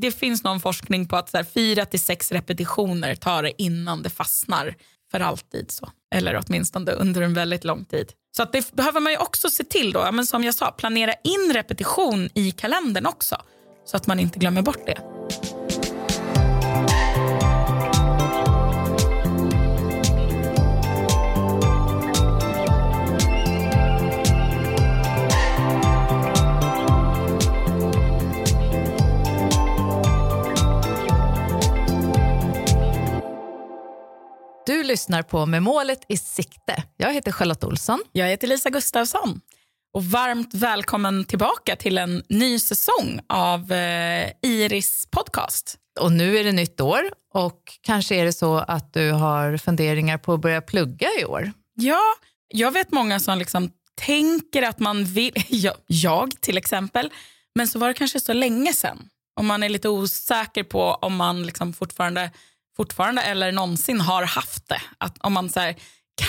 Det finns någon forskning på att så här, fyra till sex repetitioner tar det innan det fastnar för alltid. så. Eller åtminstone under en väldigt lång tid. Så att det behöver man ju också se till då, men som jag sa, planera in repetition i kalendern också. Så att man inte glömmer bort det. Du lyssnar på Med målet i sikte. Jag heter Charlotte Olsson. Jag heter Lisa Gustafsson. Och varmt välkommen tillbaka till en ny säsong av eh, Iris podcast. Och nu är det nytt år och kanske är det så att du har funderingar på att börja plugga i år. Ja, jag vet många som liksom tänker att man vill, jag, jag till exempel, men så var det kanske så länge sedan. Om man är lite osäker på om man liksom fortfarande fortfarande eller någonsin har haft det. Att om man så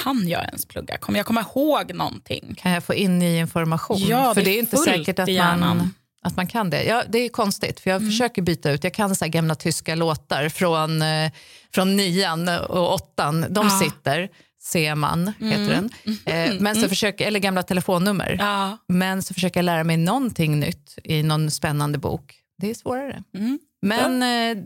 kan jag ens plugga? Kommer jag komma ihåg någonting? Kan jag få in ny information? Ja, för det det är är inte säkert att man, att man kan det. Ja, det är konstigt, för jag Mm. försöker byta ut. Jag kan så gamla tyska låtar från, eh, från nian och åttan. De Ja. sitter, ser man, heter den. Eh, men så försöker, eller gamla telefonnummer. Ja. Men så försöker jag lära mig någonting nytt i någon spännande bok. Det är svårare. Mm. Men eh,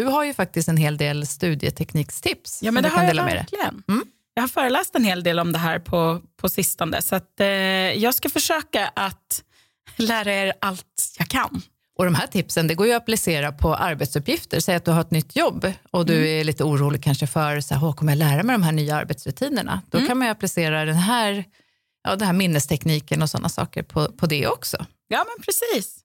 du har ju faktiskt en hel del studieteknikstips Ja, men det har jag dela med dig. verkligen. Mm. Jag har föreläst en hel del om det här på, på sistone. Så att, eh, jag ska försöka att lära er allt jag kan. Och de här tipsen det går ju att applicera på arbetsuppgifter. Säg att du har ett nytt jobb och du Mm. är lite orolig kanske för så här, "Åh, kommer jag lära mig de här nya arbetsrutinerna. Då Mm. kan man ju applicera den här, ja, den här minnestekniken och sådana saker på, på det också. Ja, men precis.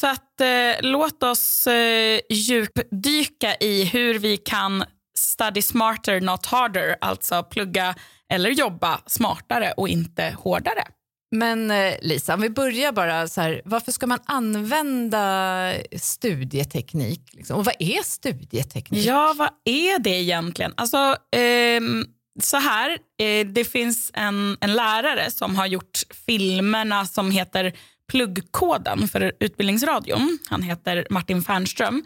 Så att eh, låt oss eh, djupdyka i hur vi kan study smarter, not harder. Alltså plugga eller jobba smartare och inte hårdare. Men eh, Lisa, om vi börjar bara så här, varför ska man använda studieteknik? Liksom? Och vad är studieteknik? Ja, vad är det egentligen? Alltså, ehm, så här, eh, det finns en, en lärare som har gjort filmerna som heter Pluggkoden för Utbildningsradion. Han heter Martin Fernström.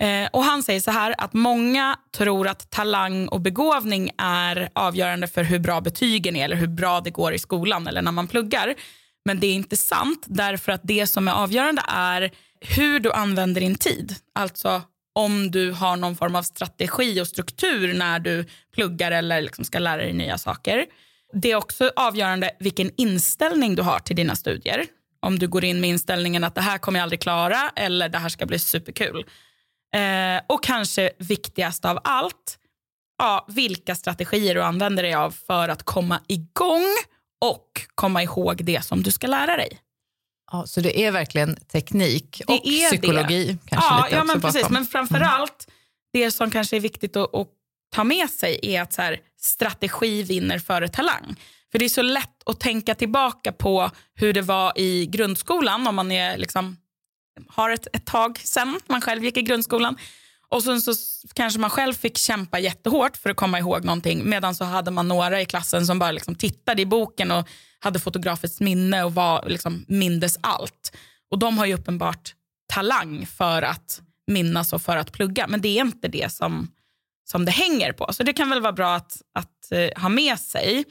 Eh, och Han säger så här att många tror att talang och begåvning är avgörande för hur bra betygen är eller hur bra det går i skolan eller när man pluggar. Men det är inte sant därför att det som är avgörande är hur du använder din tid. Alltså om du har någon form av strategi och struktur när du pluggar eller liksom ska lära dig nya saker. Det är också avgörande vilken inställning du har till dina studier. Om du går in med inställningen att det här kommer jag aldrig klara eller det här ska bli superkul. Eh, och kanske viktigast av allt, ja, vilka strategier du använder dig av för att komma igång och komma ihåg det som du ska lära dig. Ja, så det är verkligen teknik Det och psykologi kanske ja, lite ja, men precis. bakom. Men framför allt, det som kanske är viktigt att, att ta med sig är att så här, strategi vinner före talang. För det är så lätt att tänka tillbaka på hur det var i grundskolan om man är liksom, har ett, ett tag sen man själv gick i grundskolan. Och sen så kanske man själv fick kämpa jättehårt för att komma ihåg någonting medan så hade man några i klassen som bara liksom tittade i boken och hade fotografiskt minne och var, liksom, mindes allt. Och de har ju uppenbart talang för att minnas och för att plugga men det är inte det som, som det hänger på. Så det kan väl vara bra att, att uh, ha med sig.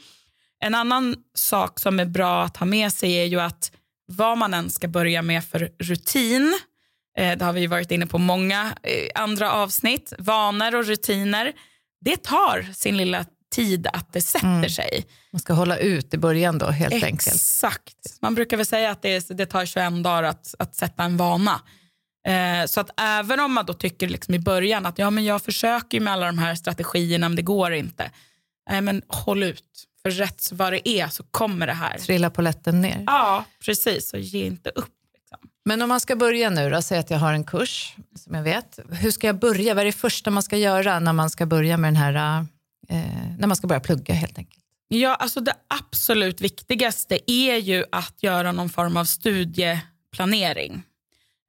En annan sak som är bra att ha med sig är ju att vad man än ska börja med för rutin, eh, det har vi varit inne på många eh, andra avsnitt, vanor och rutiner, det tar sin lilla tid att det sätter Mm. sig. Man ska hålla ut i början då helt enkelt. Exakt. Man brukar väl säga att det, är, det tar 21 dagar att, att sätta en vana. Eh, så att även om man då tycker liksom i början att ja, men jag försöker med alla de här strategierna men det går inte. Nej, men håll ut. För rätt vad det är så kommer det här. Trilla polletten ner. Ja, precis. Och ge inte upp. Liksom. Men om man ska börja nu då, säg att jag har en kurs som jag vet. Hur ska jag börja? Vad är det första man ska göra när man ska börja med den här, eh, när man ska börja plugga helt enkelt? Ja, alltså det absolut viktigaste är ju att göra någon form av studieplanering.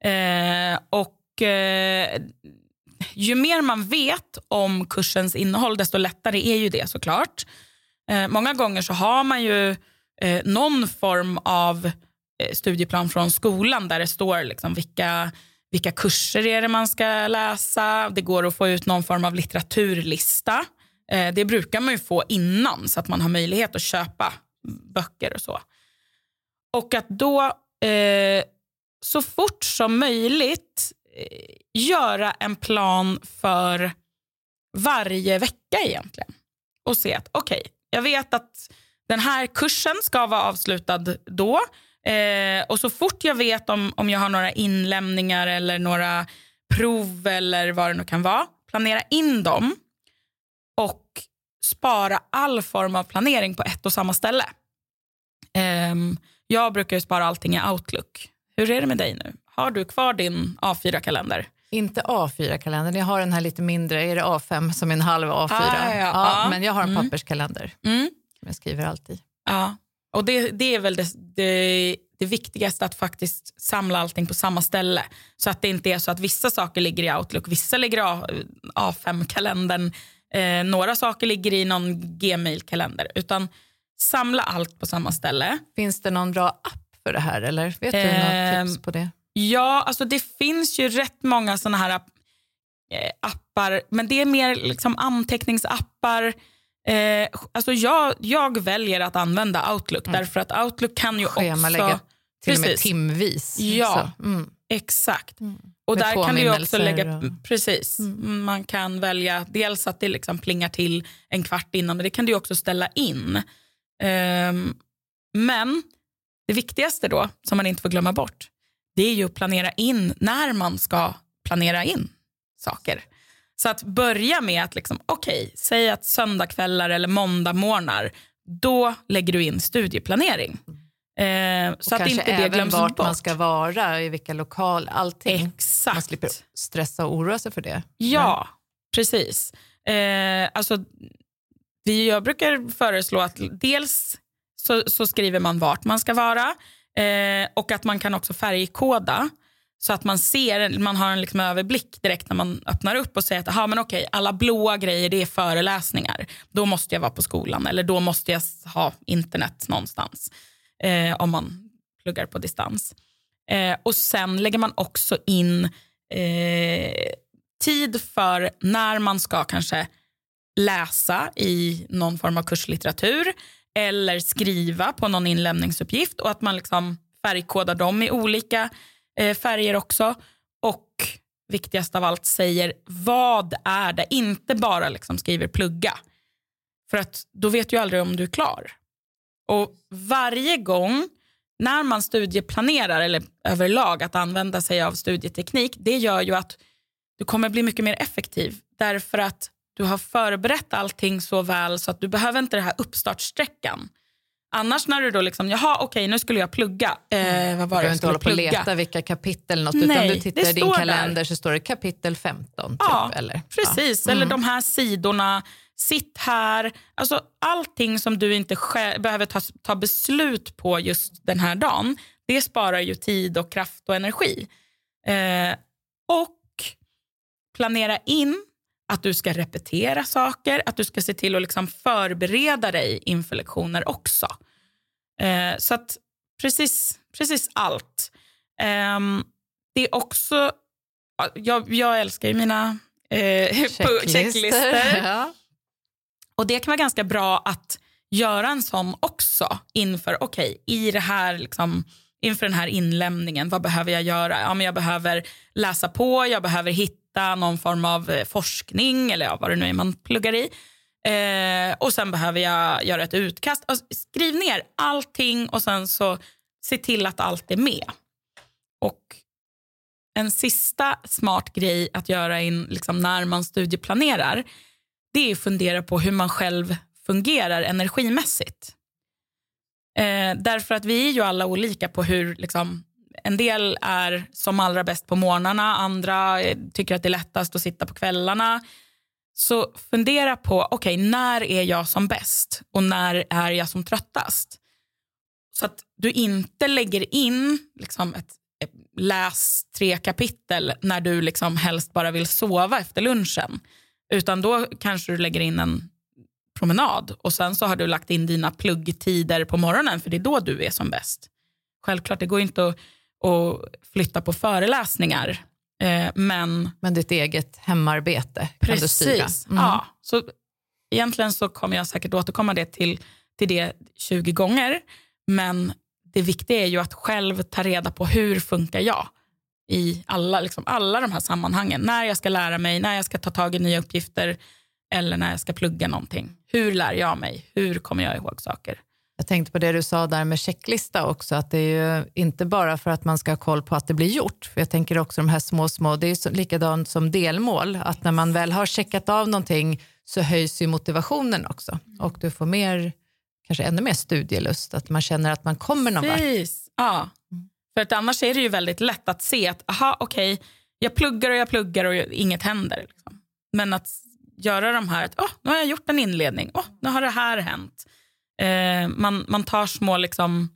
Eh, och eh, ju mer man vet om kursens innehåll, desto lättare är ju det såklart. Eh, Eh, många gånger så har man ju eh, någon form av eh, studieplan från skolan där det står liksom vilka, vilka kurser är det man ska läsa. Det går att få ut någon form av litteraturlista. Eh, det brukar man ju få innan så att man har möjlighet att köpa böcker och så. Och att då eh, så fort som möjligt eh, göra en plan för varje vecka egentligen. Och se att okej, okay, jag vet att den här kursen ska vara avslutad då. Eh, och så fort jag vet om, om jag har några inlämningar eller några prov eller vad det nu kan vara, planera in dem och spara all form av planering på ett och samma ställe. Eh, jag brukar spara allting i Outlook. Hur är det med dig nu? Har du kvar din A4-kalender? Inte A4-kalendern, jag har den här lite mindre, är det A5 som en halv A4? Ah, ja, ja. ja, men jag har en mm. papperskalender mm. som jag skriver alltid. Ja, och det, det är väl det, det, det, viktigaste att faktiskt samla allting på samma ställe. Så att det inte är så att vissa saker ligger i Outlook, vissa ligger i A5-kalendern, eh, några saker ligger i någon Gmail-kalender. Utan samla allt på samma ställe. Finns det någon bra app för det här eller vet du eh, något tips på det? Ja, alltså det finns ju rätt många såna här eh, appar, men det är mer liksom anteckningsappar. Eh, alltså jag, jag väljer att använda Outlook mm. därför att Outlook kan ju Schemalägga också... till och med timvis. Ja, mm. exakt. Mm. Och Med där kan du också lägga, och... precis, mm. man kan välja dels att det liksom plingar till en kvart innan, men det kan du också ställa in. Um, men det viktigaste då, som man inte får glömma bort, det är ju att planera in när man ska planera in saker. Så att börja med att, liksom, okej, okay, säg att söndagkvällar eller måndagmorgnar, då lägger du in studieplanering. Eh, så att inte det glöms vart bort. man ska vara, i vilka lokaler, allting. Exakt. Man slipper stressa och oroa sig för det. Ja, Men. precis. Eh, alltså, vi, jag brukar föreslå att dels så, så skriver man vart man ska vara eh, och att man kan också färgkoda så att man ser, man har en liksom överblick direkt när man öppnar upp och säger att aha, men okej, alla blåa grejer det är föreläsningar. Då måste jag vara på skolan eller då måste jag ha internet någonstans eh, om man pluggar på distans. Eh, och Sen lägger man också in eh, tid för när man ska kanske läsa i någon form av kurslitteratur eller skriva på någon inlämningsuppgift och att man liksom färgkodar dem i olika eh, färger också. Och viktigast av allt säger vad är det, inte bara liksom skriver plugga. För att då vet du aldrig om du är klar. Och varje gång när man studieplanerar eller överlag att använda sig av studieteknik, det gör ju att du kommer bli mycket mer effektiv. Därför att du har förberett allting så väl så att du behöver inte den här uppstartsträckan. Annars när du då liksom, jaha okej okay, nu skulle jag plugga. Eh, vad var du behöver inte hålla på och leta vilka kapitel något, Nej, utan du tittar i din kalender där. så står det kapitel 15. Typ, ja, eller? precis. Ja. Mm. Eller de här sidorna, sitt här. Alltså allting som du inte behöver ta, ta beslut på just den här dagen, det sparar ju tid och kraft och energi. Eh, och planera in att du ska repetera saker, att du ska se till att liksom förbereda dig inför lektioner också. Eh, så att precis, precis allt. Eh, det är också, jag, jag älskar ju mina eh, checklistor. Ja. Och det kan vara ganska bra att göra en sån också inför, okej, okay, i det här liksom, inför den här inlämningen, vad behöver jag göra? Ja, men jag behöver läsa på, jag behöver hitta hitta någon form av eh, forskning eller ja, vad det nu är man pluggar i. Eh, och sen behöver jag göra ett utkast. Alltså, skriv ner allting och sen så se till att allt är med. Och en sista smart grej att göra in, liksom, när man studieplanerar det är att fundera på hur man själv fungerar energimässigt. Eh, därför att vi är ju alla olika på hur liksom, en del är som allra bäst på morgnarna, andra eh, tycker att det är lättast att sitta på kvällarna. Så fundera på, okej, okay, när är jag som bäst och när är jag som tröttast? Så att du inte lägger in liksom ett, ett läs tre kapitel när du liksom helst bara vill sova efter lunchen. Utan då kanske du lägger in en promenad och sen så har du lagt in dina pluggtider på morgonen för det är då du är som bäst. Självklart, det går inte att och flytta på föreläsningar Eh, men, men ditt eget hemarbete kan du styra. Precis. Mm. Ja, så egentligen så kommer jag säkert återkomma det till, till det 20 gånger. Men det viktiga är ju att själv ta reda på hur funkar jag i alla, liksom, alla de här sammanhangen. När jag ska lära mig, när jag ska ta tag i nya uppgifter eller när jag ska plugga någonting. Hur lär jag mig? Hur kommer jag ihåg saker? Jag tänkte på det du sa där med checklista också, att det är ju inte bara för att man ska ha koll på att det blir gjort. För jag tänker också de här små, små, det är ju likadant som delmål, att när man väl har checkat av någonting så höjs ju motivationen också och du får mer, kanske ännu mer studielust, att man känner att man kommer någon Precis. vart. Ja, för att annars är det ju väldigt lätt att se att aha, okej, okay, jag pluggar och jag pluggar och inget händer. Liksom. Men att göra de här, att oh, nu har jag gjort en inledning, oh, nu har det här hänt. Eh, man, man tar små liksom,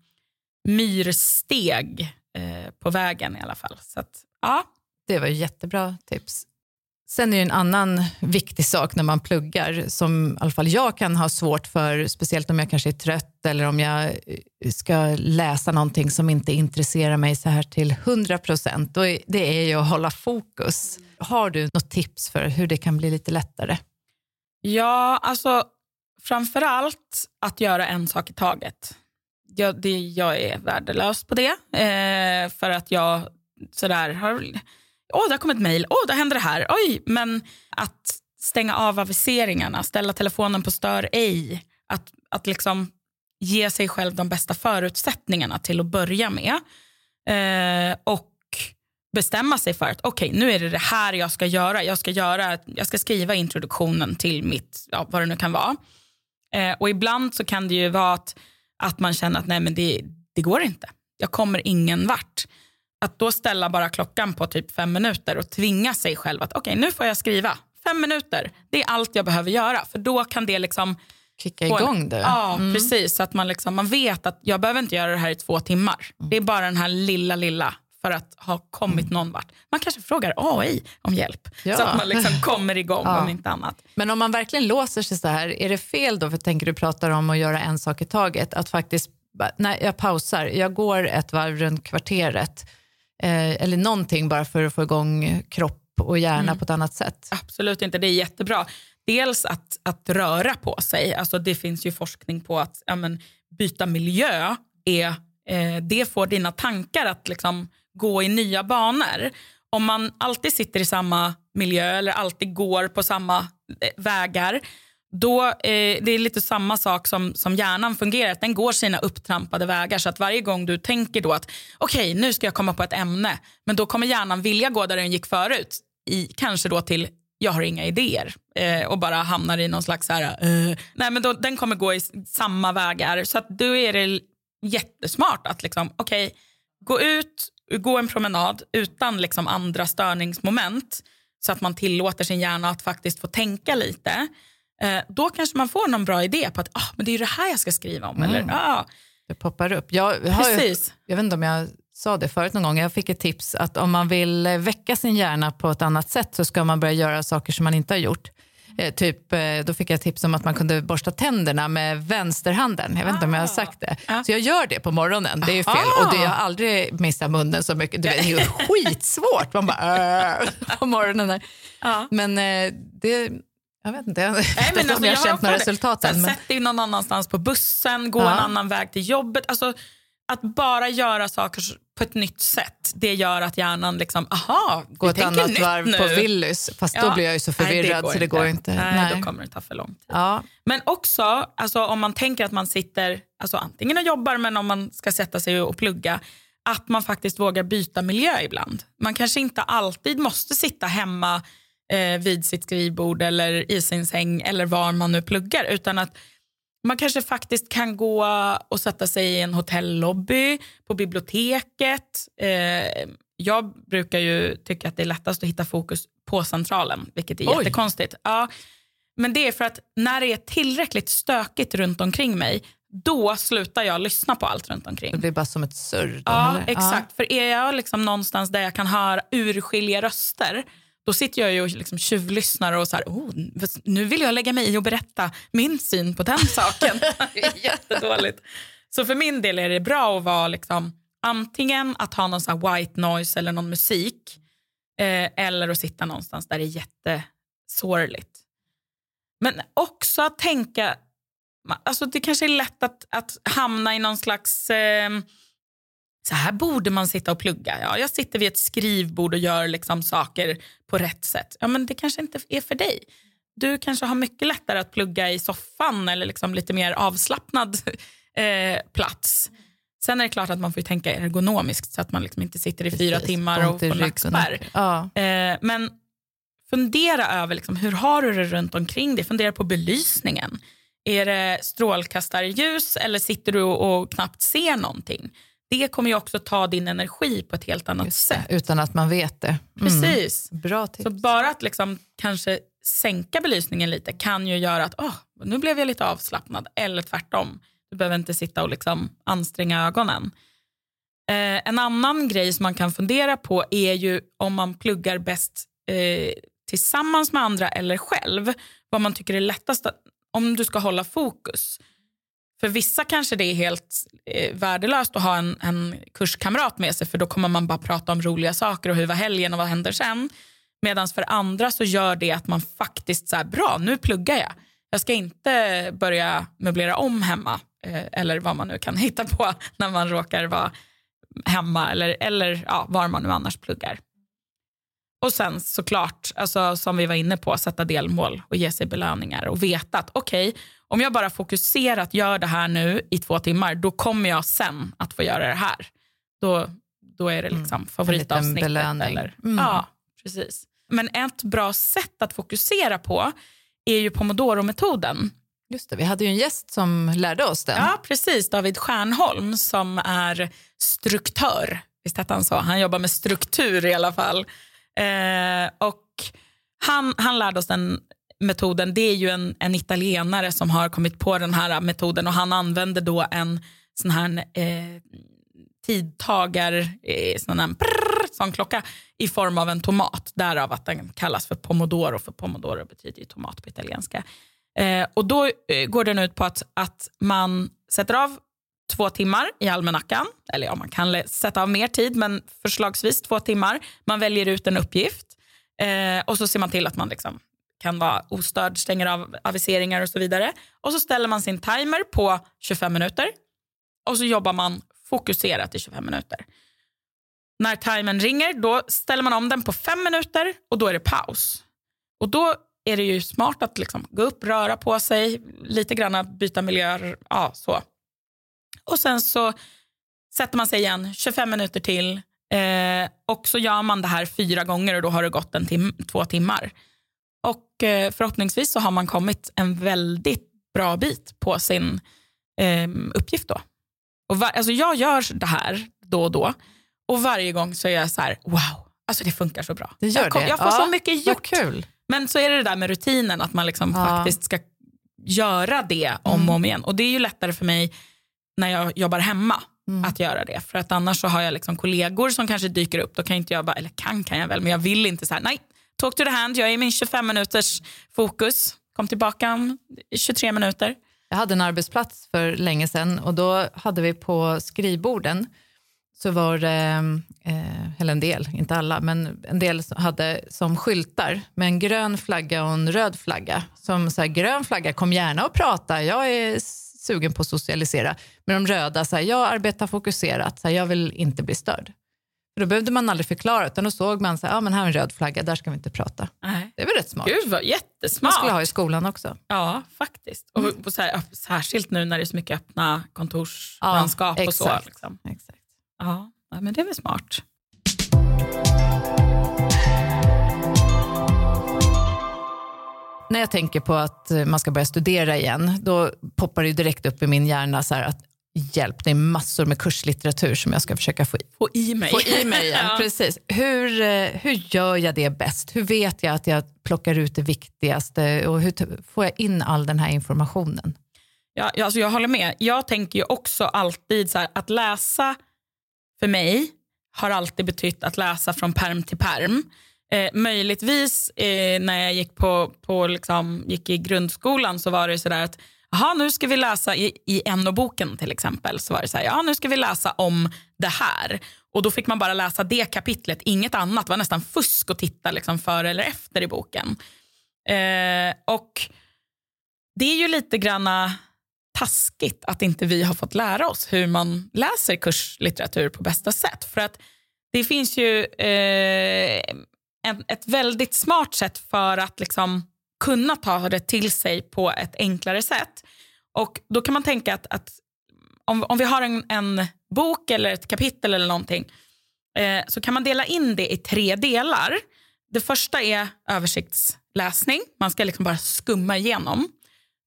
myrsteg eh, på vägen i alla fall. Så att, ja. Det var jättebra tips. Sen är det en annan viktig sak när man pluggar som i alla fall jag kan ha svårt för, speciellt om jag kanske är trött eller om jag eh, ska läsa någonting som inte intresserar mig så här till 100 procent. Det är ju att hålla fokus. Har du något tips för hur det kan bli lite lättare? Ja, alltså framför allt att göra en sak i taget. Jag, det, jag är värdelös på det eh, för att jag sådär har åh, det har kommit mejl, åh, där händer det här, oj. Men att stänga av aviseringarna, ställa telefonen på stör ej, att, att liksom ge sig själv de bästa förutsättningarna till att börja med. Eh, och bestämma sig för att okej, okay, nu är det det här jag ska göra. Jag ska, göra, jag ska skriva introduktionen till mitt, ja, vad det nu kan vara. Eh, och ibland så kan det ju vara att, att man känner att nej men det, det går inte. Jag kommer ingen vart. Att då ställa bara klockan på typ fem minuter och tvinga sig själv att okej, okay, nu får jag skriva. Fem minuter, det är allt jag behöver göra. För då kan det liksom... Kicka igång det. Ja, mm. precis. Så att man, liksom, man vet att jag behöver inte göra det här i två timmar. Mm. Det är bara den här lilla, lilla för att ha kommit mm. någon vart. Man kanske frågar AI om hjälp ja. så att man liksom kommer igång ja. om inte annat. Men om man verkligen låser sig så här, är det fel då, för tänker du pratar om att göra en sak i taget, att faktiskt, nej jag pausar, jag går ett varv runt kvarteret eh, eller någonting bara för att få igång kropp och hjärna mm. på ett annat sätt. Absolut inte, det är jättebra. Dels att, att röra på sig. Alltså det finns ju forskning på att ja, men, byta miljö är, eh, det får dina tankar att liksom, gå i nya banor. Om man alltid sitter i samma miljö eller alltid går på samma eh, vägar då, eh, det är lite samma sak som, som hjärnan fungerar. Den går sina upptrampade vägar. Så att varje gång du tänker då att okej, okay, nu ska jag komma på ett ämne. Men då kommer hjärnan vilja gå där den gick förut. I, kanske då till jag har inga idéer eh, och bara hamnar i någon slags... Här, eh, nej, men då, den kommer gå i samma vägar. Så att då är det jättesmart att liksom, okay, gå ut, gå en promenad utan liksom andra störningsmoment så att man tillåter sin hjärna att faktiskt få tänka lite. Eh, då kanske man får någon bra idé på att ah, men det är det här jag ska skriva om. Mm. Eller, ah. Det poppar upp. Jag, har, Precis. jag vet inte om jag sa det förut någon gång. Jag fick ett tips att om man vill väcka sin hjärna på ett annat sätt så ska man börja göra saker som man inte har gjort. Eh, typ, eh, då fick jag tips om att man kunde borsta tänderna med vänsterhanden. Jag vet inte ah. om jag har sagt det. Ah. Så jag gör det på morgonen. Det är fel. Ah. Och det, jag har aldrig missat munnen så mycket. Det är ju skitsvårt. Man bara äh, på morgonen. Men eh, det jag vet inte, jag Nej, men alltså, om jag har känt några resultat än. Sätt dig någon annanstans på bussen, gå en annan väg till jobbet. Alltså, att bara göra saker på ett nytt sätt, det gör att hjärnan liksom, aha, Gå ett annat varv nu. på Willys, fast ja. då blir jag ju så förvirrad Nej, så det går inte. Nej, Nej, då kommer det ta för lång tid. Ja. Men också, alltså, om man tänker att man sitter, alltså, antingen och jobbar, men om man ska sätta sig och plugga, att man faktiskt vågar byta miljö ibland. Man kanske inte alltid måste sitta hemma eh, vid sitt skrivbord eller i sin säng eller var man nu pluggar. Utan att man kanske faktiskt kan gå och sätta sig i en hotellobby, på biblioteket. Eh, jag brukar ju tycka att det är lättast att hitta fokus på Centralen, vilket är Oj. jättekonstigt. Ja, men det är för att när det är tillräckligt stökigt runt omkring mig, då slutar jag lyssna på allt runt omkring. Det blir bara som ett surr? Ja, eller? exakt. Ja. För är jag liksom någonstans där jag kan höra urskilja röster, då sitter jag ju och liksom tjuvlyssnar och så här, oh, nu vill jag lägga mig i och berätta min syn på den saken. det är jättedåligt. Så för min del är det bra att vara liksom, antingen att ha någon så white noise eller någon musik Eh, eller att sitta någonstans där det är jättesorgligt. Men också att tänka, alltså det kanske är lätt att, att hamna i någon slags eh, så här borde man sitta och plugga. Ja, jag sitter vid ett skrivbord och gör liksom saker på rätt sätt. Ja, men det kanske inte är för dig. Du kanske har mycket lättare att plugga i soffan eller liksom lite mer avslappnad eh, plats. Sen är det klart att man får tänka ergonomiskt så att man liksom inte sitter i Precis, fyra timmar och får nackspärr. Ja. Eh, men fundera över liksom, hur har du det runt omkring dig. Fundera på belysningen. Är det strålkastarljus eller sitter du och, och knappt ser någonting? Det kommer ju också ta din energi på ett helt annat sätt. Utan att man vet det. Mm. Precis. Bra tips. Så bara att liksom kanske sänka belysningen lite kan ju göra att oh, nu blev jag lite avslappnad. Eller tvärtom. Du behöver inte sitta och liksom anstränga ögonen. Eh, en annan grej som man kan fundera på är ju om man pluggar bäst eh, tillsammans med andra eller själv. Vad man tycker är lättast att, om du ska hålla fokus. För vissa kanske det är helt eh, värdelöst att ha en, en kurskamrat med sig för då kommer man bara prata om roliga saker och hur var helgen och vad händer sen. Medan för andra så gör det att man faktiskt så bra nu pluggar jag. Jag ska inte börja möblera om hemma eh, eller vad man nu kan hitta på när man råkar vara hemma eller, eller ja, var man nu annars pluggar. Och sen såklart, alltså, som vi var inne på, sätta delmål och ge sig belöningar och veta att okej, okay, om jag bara fokuserat gör det här nu i två timmar, då kommer jag sen att få göra det här. Då, då är det mm. liksom mm. favoritavsnittet. Eller, mm. Ja, precis. Men ett bra sätt att fokusera på är ju pomodoro-metoden. Just det, vi hade ju en gäst som lärde oss den. Ja, precis. David Stjärnholm som är struktör. Visst hette han så? Han jobbar med struktur i alla fall. Eh, och han, han lärde oss den metoden, det är ju en, en italienare som har kommit på den här metoden och han använder då en sån här eh, tidtagar, eh, sån här prrr, sån klocka i form av en tomat. Därav att den kallas för pomodoro, för pomodoro betyder ju tomat på italienska. Eh, och då eh, går den ut på att, att man sätter av två timmar i almanackan. Eller ja, man kan sätta av mer tid, men förslagsvis två timmar. Man väljer ut en uppgift eh, och så ser man till att man liksom kan vara ostörd, stänger av aviseringar och så vidare. Och så ställer man sin timer på 25 minuter och så jobbar man fokuserat i 25 minuter. När timern ringer då ställer man om den på 5 minuter och då är det paus. Och då är det ju smart att liksom gå upp, röra på sig, lite grann byta miljöer. Ja, så. Och sen så sätter man sig igen 25 minuter till eh, och så gör man det här fyra gånger och då har det gått en tim två timmar. Och eh, förhoppningsvis så har man kommit en väldigt bra bit på sin eh, uppgift då. Och var, alltså jag gör det här då och då och varje gång så är jag så här, wow, alltså det funkar så bra. Det gör jag, kom, det. jag får ja, så mycket gjort. Kul. Men så är det det där med rutinen, att man liksom ja. faktiskt ska göra det om mm. och om igen. Och det är ju lättare för mig när jag jobbar hemma mm. att göra det. För att annars så har jag liksom kollegor som kanske dyker upp. Då kan inte jag bara, eller kan kan jag väl, men jag vill inte så här, nej, talk to the hand, jag är i min 25 minuters fokus. Kom tillbaka om 23 minuter. Jag hade en arbetsplats för länge sedan och då hade vi på skrivborden så var det, eh, eller en del, inte alla, men en del hade som skyltar med en grön flagga och en röd flagga. Som så här, grön flagga, kom gärna och prata, jag är sugen på att socialisera. Men de röda, så här, jag arbetar fokuserat, så här, jag vill inte bli störd. Då behövde man aldrig förklara, utan då såg man så här, ah, men här är en röd flagga, där ska vi inte prata. Nej. Det är väl rätt smart? Gud vad jättesmart. Man skulle ha i skolan också. Ja, faktiskt. Och, mm. och så här, särskilt nu när det är så mycket öppna kontorslandskap ja, och så. Liksom. Exakt. Ja, men det är väl smart. När jag tänker på att man ska börja studera igen, då poppar det direkt upp i min hjärna så att hjälp, det är massor med kurslitteratur som jag ska försöka få i, få i mig. Få i mig igen. ja. Precis. Hur, eh, hur gör jag det bäst? Hur vet jag att jag plockar ut det viktigaste och hur får jag in all den här informationen? Ja, alltså jag håller med. Jag tänker ju också alltid så här, att läsa för mig har alltid betytt att läsa från perm till perm. Eh, möjligtvis eh, när jag gick, på, på liksom, gick i grundskolan så var det så där att Aha, nu ska vi läsa i, i NO-boken till exempel. Så var det så här, ja nu ska vi läsa om det här. Och Då fick man bara läsa det kapitlet, inget annat. Det var nästan fusk att titta liksom före eller efter i boken. Eh, och Det är ju lite granna taskigt att inte vi har fått lära oss hur man läser kurslitteratur på bästa sätt. För att det finns ju eh, en, ett väldigt smart sätt för att liksom kunna ta det till sig på ett enklare sätt. Och Då kan man tänka att, att om, om vi har en, en, bok eller ett kapitel eller någonting eh, så kan man dela in det i tre delar. Det första är översiktsläsning. Man ska liksom bara skumma igenom.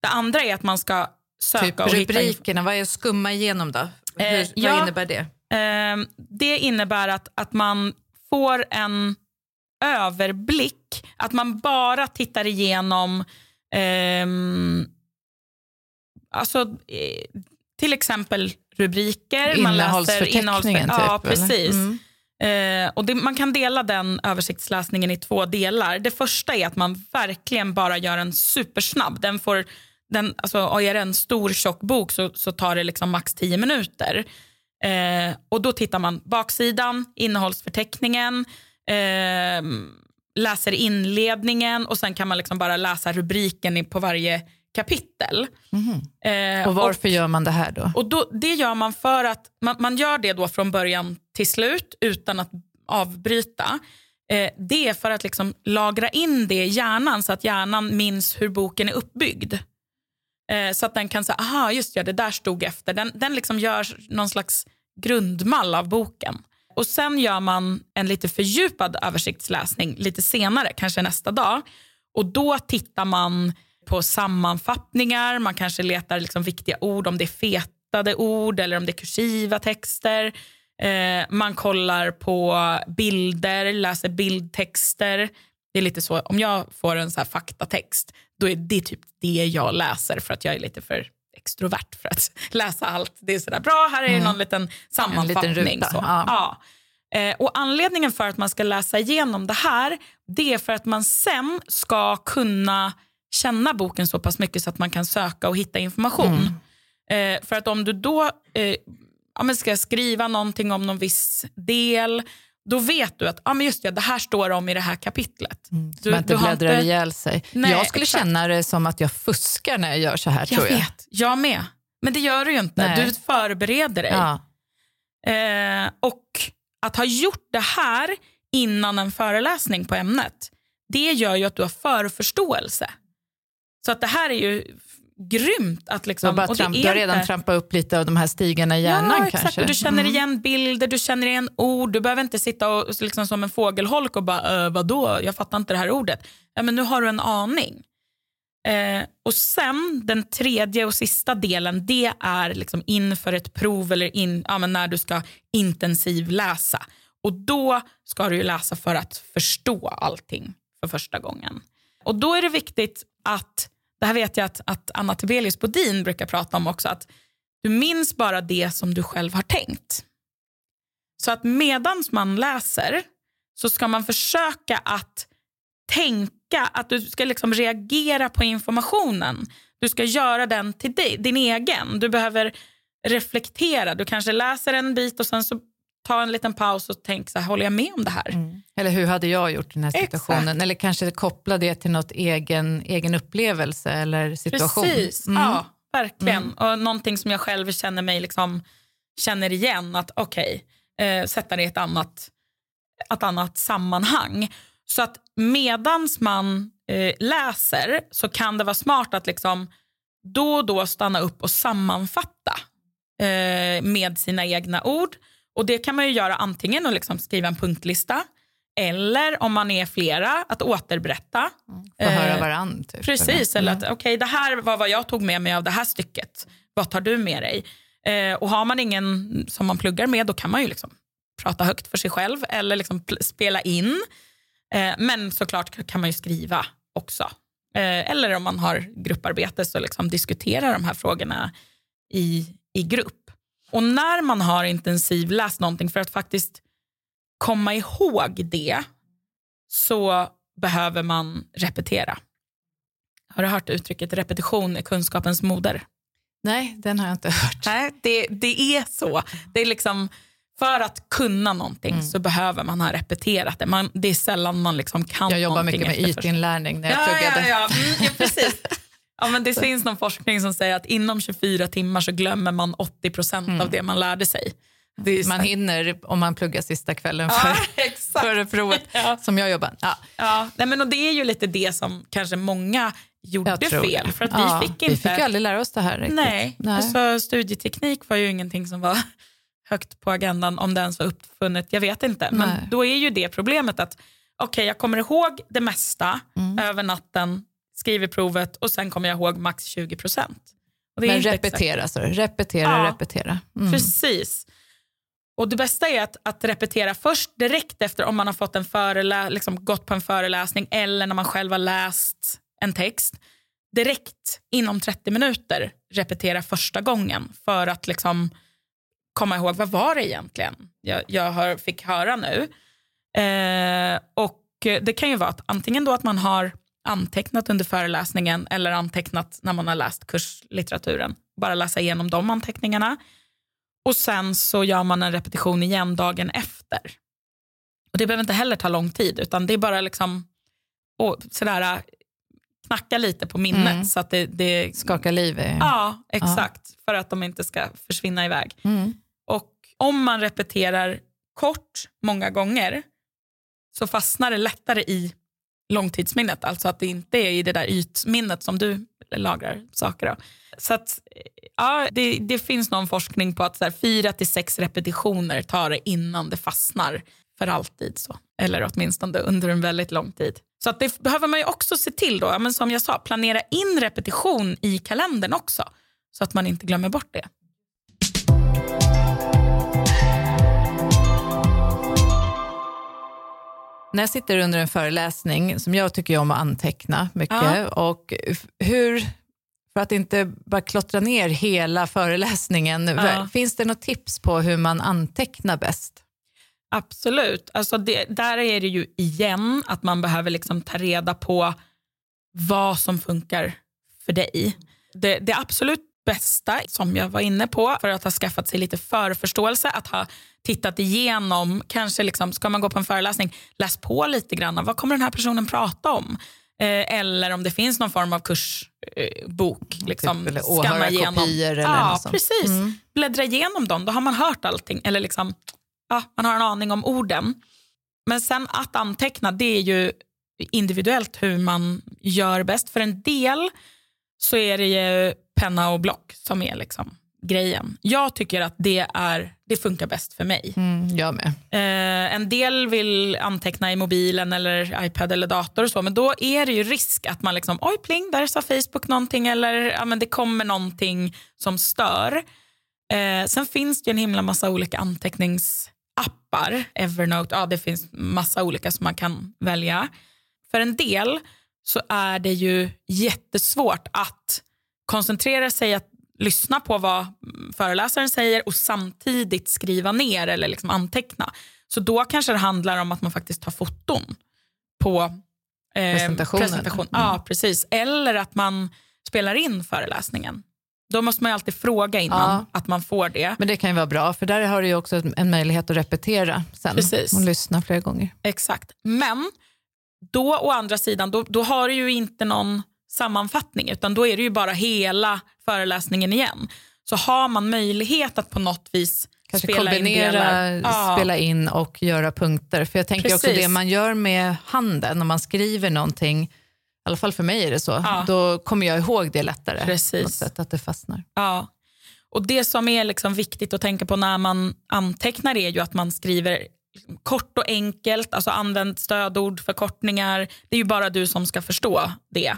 Det andra är att man ska söka typ och rubrikerna, vad är skumma igenom då? Hur, eh, ja, vad innebär det? Eh, det innebär att, att man får en överblick, att man bara tittar igenom eh, alltså, eh, till exempel rubriker. Man läser innehållsförteckningen. Typ, ja, precis. Mm. Eh, och det, man kan dela den översiktsläsningen i två delar. Det första är att man verkligen bara gör en supersnabb. Den får, den, alltså, är det en stor tjock bok så, så tar det liksom max tio minuter. Eh, och Då tittar man baksidan, innehållsförteckningen, eh, läser inledningen och sen kan man liksom bara läsa rubriken på varje kapitel. Mm. Eh, och Varför och, gör man det här då? Och då, Det gör man för att man, man gör det då från början till slut utan att avbryta. Eh, det är för att liksom lagra in det i hjärnan så att hjärnan minns hur boken är uppbyggd. Eh, så att den kan säga, aha just ja, det där stod efter. Den, den liksom gör någon slags grundmall av boken. Och Sen gör man en lite fördjupad översiktsläsning lite senare, kanske nästa dag. Och Då tittar man på sammanfattningar, man kanske letar liksom viktiga ord, om det är fetade ord eller om det är kursiva texter. Eh, man kollar på bilder, läser bildtexter. Det är lite så, om jag får en så här faktatext, då är det typ det jag läser för att jag är lite för extrovert för att läsa allt. Det är sådär bra, här är mm. någon liten sammanfattning. En liten så. Ja. ja. Eh, och Anledningen för att man ska läsa igenom det här det är för att man sen ska kunna känna boken så pass mycket så att man kan söka och hitta information. Mm. Eh, för att om du då eh, ja, ska skriva någonting om någon viss del då vet du att ah, men just det, det här står om i det här kapitlet. Mm, du, man inte bläddrar inte... ihjäl sig. Nej, jag skulle exakt. känna det som att jag fuskar när jag gör så här. Jag tror jag vet, jag med. Men det gör du ju inte. Nej. Du förbereder dig. Ja. Eh, och att ha gjort det här innan en föreläsning på ämnet, det gör ju att du har förförståelse. Så att det här är ju grymt. Att liksom, bara tramp, du har redan trampat upp lite av de här stigarna i hjärnan ja, exakt. kanske? Och du känner mm. igen bilder, du känner igen ord. Du behöver inte sitta och, liksom som en fågelholk och bara äh, vadå, jag fattar inte det här ordet. Ja, men nu har du en aning. Eh, och sen den tredje och sista delen det är liksom inför ett prov eller in, ja, men när du ska intensivläsa. Och då ska du läsa för att förstå allting för första gången. Och då är det viktigt att, det här vet jag att, att Anna Tibelius Bodin brukar prata om också, att du minns bara det som du själv har tänkt. Så att medans man läser så ska man försöka att tänka, att du ska liksom reagera på informationen. Du ska göra den till dig, din egen. Du behöver reflektera. Du kanske läser en bit och sen så ta en liten paus och tänk så här, håller jag med om det här? Mm. Eller hur hade jag gjort i den här situationen? Exakt. Eller kanske koppla det till något egen, egen upplevelse eller situation. Precis, mm. ja verkligen. Mm. Och någonting som jag själv känner mig liksom, känner igen. Att okej, okay, eh, sätta det i ett annat, ett annat sammanhang. Så att medans man eh, läser så kan det vara smart att liksom då och då stanna upp och sammanfatta eh, med sina egna ord. Och Det kan man ju göra antingen att liksom skriva en punktlista eller om man är flera, att återberätta. Mm, få höra eh, varandra. Typ, precis, eller, eller att mm. okay, det här var vad jag tog med mig av det här stycket. Vad tar du med dig? Eh, och Har man ingen som man pluggar med då kan man ju liksom prata högt för sig själv eller liksom spela in. Eh, men såklart kan man ju skriva också. Eh, eller om man har grupparbete så liksom diskutera de här frågorna i, i grupp. Och när man har intensivläst någonting för att faktiskt komma ihåg det så behöver man repetera. Har du hört uttrycket repetition är kunskapens moder? Nej, den har jag inte hört. Nej, det, det är så. Det är liksom för att kunna någonting mm. så behöver man ha repeterat det. Man, det är sällan man liksom kan Jag jobbar mycket med ytinlärning när jag ja, pluggade. Ja, ja, mm, ja, precis. Ja, men det finns någon forskning som säger att inom 24 timmar så glömmer man 80 procent mm. av det man lärde sig. man hinner om man pluggar sista kvällen för, ja, före provet, ja. som jag jobbar. Ja. Ja, nej, men och det är ju lite det som kanske många gjorde fel. För att ja, vi fick inte... Vi fick aldrig lära oss det här riktigt. Nej, nej. Alltså, studieteknik var ju ingenting som var högt på agendan om det ens var uppfunnet. Jag vet inte. Men nej. då är ju det problemet att okej, okay, jag kommer ihåg det mesta mm. över natten skriver provet och sen kommer jag ihåg max 20 procent. Men repetera, så repetera, ja, repetera. Mm. Precis. Och Det bästa är att, att repetera först direkt efter om man har fått en förelä liksom gått på en föreläsning eller när man själv har läst en text. Direkt inom 30 minuter repetera första gången för att liksom komma ihåg vad var det egentligen jag, jag hör, fick höra nu. Eh, och Det kan ju vara att antingen då att man har antecknat under föreläsningen eller antecknat när man har läst kurslitteraturen. Bara läsa igenom de anteckningarna. Och sen så gör man en repetition igen dagen efter. Och Det behöver inte heller ta lång tid utan det är bara liksom och sådär, knacka lite på minnet. Mm. så att det, det Skaka liv i... Ja, exakt. Ja. För att de inte ska försvinna iväg. Mm. Och om man repeterar kort många gånger så fastnar det lättare i långtidsminnet. Alltså att det inte är i det där ytminnet som du lagrar saker Då. Så att, eh, ja, det, det finns någon forskning på att så här, fyra till sex repetitioner tar det innan det fastnar för alltid. så. Eller åtminstone under en väldigt lång tid. Så att det behöver man ju också se till då, men som jag sa, planera in repetition i kalendern också. Så att man inte glömmer bort det. När jag sitter under en föreläsning, som jag tycker om att anteckna mycket, ja. och hur, för att inte bara klottra ner hela föreläsningen, ja. finns det något tips på hur man antecknar bäst? Absolut. Alltså det, där är det ju igen att man behöver liksom ta reda på vad som funkar för dig. Det, det absolut bästa, som jag var inne på, för att ha skaffat sig lite förförståelse, att ha tittat igenom, kanske liksom, ska man gå på en föreläsning, läs på lite grann. Vad kommer den här personen prata om? Eh, eller om det finns någon form av kursbok. Eh, liksom, typ, eller skanna igenom. Eller ja, precis. Mm. Bläddra igenom dem, då har man hört allting. Eller liksom, ja, man har en aning om orden. Men sen att anteckna, det är ju individuellt hur man gör bäst. För en del så är det ju penna och block som är liksom grejen. Jag tycker att det, är, det funkar bäst för mig. Mm, jag med. Eh, en del vill anteckna i mobilen eller iPad eller dator och så, men då är det ju risk att man liksom, oj pling, där sa Facebook någonting eller ja, men det kommer någonting som stör. Eh, sen finns det en himla massa olika anteckningsappar. Evernote, ja det finns massa olika som man kan välja. För en del så är det ju jättesvårt att koncentrera sig att lyssna på vad föreläsaren säger och samtidigt skriva ner eller liksom anteckna. Så då kanske det handlar om att man faktiskt tar foton på eh, presentationen. Presentation. Mm. Ja, precis. Eller att man spelar in föreläsningen. Då måste man alltid fråga innan ja. att man får det. Men det kan ju vara bra, för där har du också en möjlighet att repetera sen Precis. och lyssna flera gånger. Exakt. Men då å andra sidan, då, då har du ju inte någon sammanfattning utan då är det ju bara hela föreläsningen igen. Så har man möjlighet att på något vis Kanske spela kombinera, in ja. spela in och göra punkter. För jag tänker Precis. också det man gör med handen, om man skriver någonting, i alla fall för mig är det så, ja. då kommer jag ihåg det lättare. Precis. Något sätt att det fastnar. Ja. Och Det som är liksom viktigt att tänka på när man antecknar är ju att man skriver kort och enkelt, alltså använd stödord, förkortningar. Det är ju bara du som ska förstå det.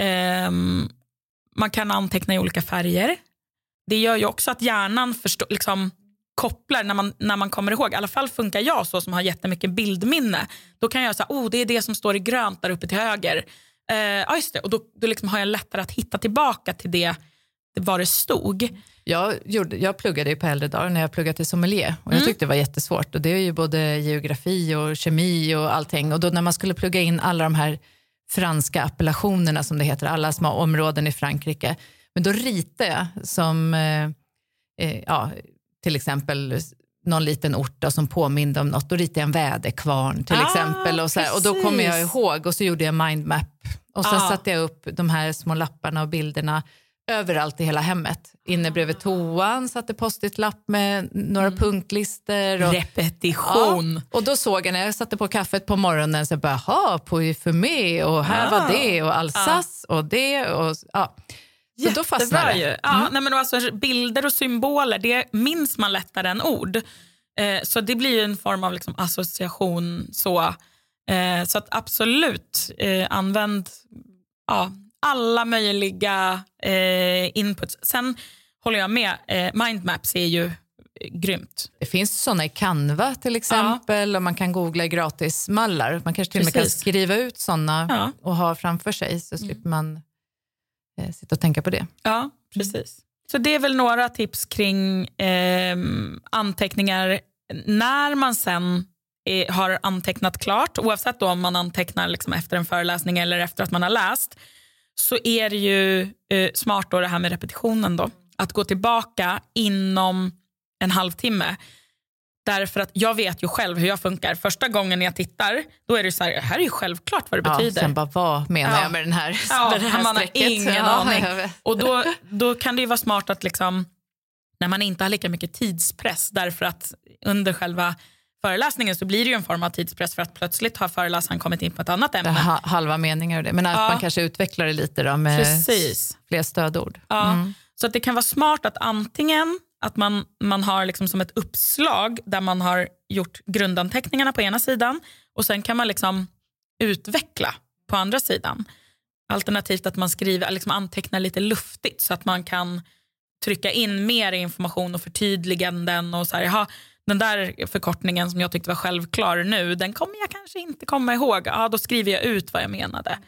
Um, man kan anteckna i olika färger. Det gör ju också att hjärnan förstå, liksom, kopplar när man, när man kommer ihåg. I alla fall funkar jag så som har jättemycket bildminne. Då kan jag säga oh, det är det som står i grönt där uppe till höger. Uh, ja, just det. Och då, då liksom har jag lättare att hitta tillbaka till det, var det stod. Jag, gjorde, jag pluggade ju på äldre dagar när jag pluggade till sommelier och jag mm. tyckte det var jättesvårt. Och det är ju både geografi och kemi och allting. Och då när man skulle plugga in alla de här franska appellationerna som det heter, alla små områden i Frankrike. Men då ritade jag som, eh, eh, ja, till exempel någon liten ort då, som påminde om något. Då ritade jag en väderkvarn till ah, exempel. Och, så här, och då kommer jag ihåg och så gjorde jag mindmap. Och sen ah. satte jag upp de här små lapparna och bilderna överallt i hela hemmet. Inne bredvid toan satte post-it-lapp med några mm. punktlister. Och, Repetition. Ja, och då såg jag när jag satte på kaffet på morgonen, så bara, jaha, Puy och här ah. var det och Alsace ah. och det. Och, ja. Så då fastnade det. Ja, mm. nej, men alltså, bilder och symboler det minns man lättare än ord. Eh, så det blir en form av liksom, association. så. Eh, så att absolut, eh, använd ja, alla möjliga eh, inputs. Sen håller jag med, eh, mindmaps är ju grymt. Det finns såna i Canva till exempel ja. och man kan googla gratismallar. Man kanske till och med kan skriva ut såna ja. och ha framför sig så mm. slipper man eh, sitta och tänka på det. Ja, precis. Mm. Så det är väl några tips kring eh, anteckningar när man sen är, har antecknat klart, oavsett om man antecknar liksom efter en föreläsning eller efter att man har läst, så är det ju eh, smart då det här med repetitionen. då. Att gå tillbaka inom en halvtimme. Därför att jag vet ju själv hur jag funkar. Första gången jag tittar, då är det så här, här är ju självklart vad det ja, betyder. Sen bara, vad menar ja. jag med, den här, ja, det här man strecket? har ingen ja, aning. Och då, då kan det vara smart att liksom, när man inte har lika mycket tidspress, därför att under själva föreläsningen så blir det ju en form av tidspress för att plötsligt har föreläsaren kommit in på ett annat ämne. Ha, halva meningar och det. Men att ja. man kanske utvecklar det lite då med Precis. fler stödord. Ja. Mm. Så att det kan vara smart att antingen att man, man har liksom som ett uppslag där man har gjort grundanteckningarna på ena sidan och sen kan man liksom utveckla på andra sidan. Alternativt att man skriver, liksom antecknar lite luftigt så att man kan trycka in mer information och förtydliganden. och så här, den där förkortningen som jag tyckte var självklar nu, den kommer jag kanske inte komma ihåg. Ja, då skriver jag ut vad jag menade.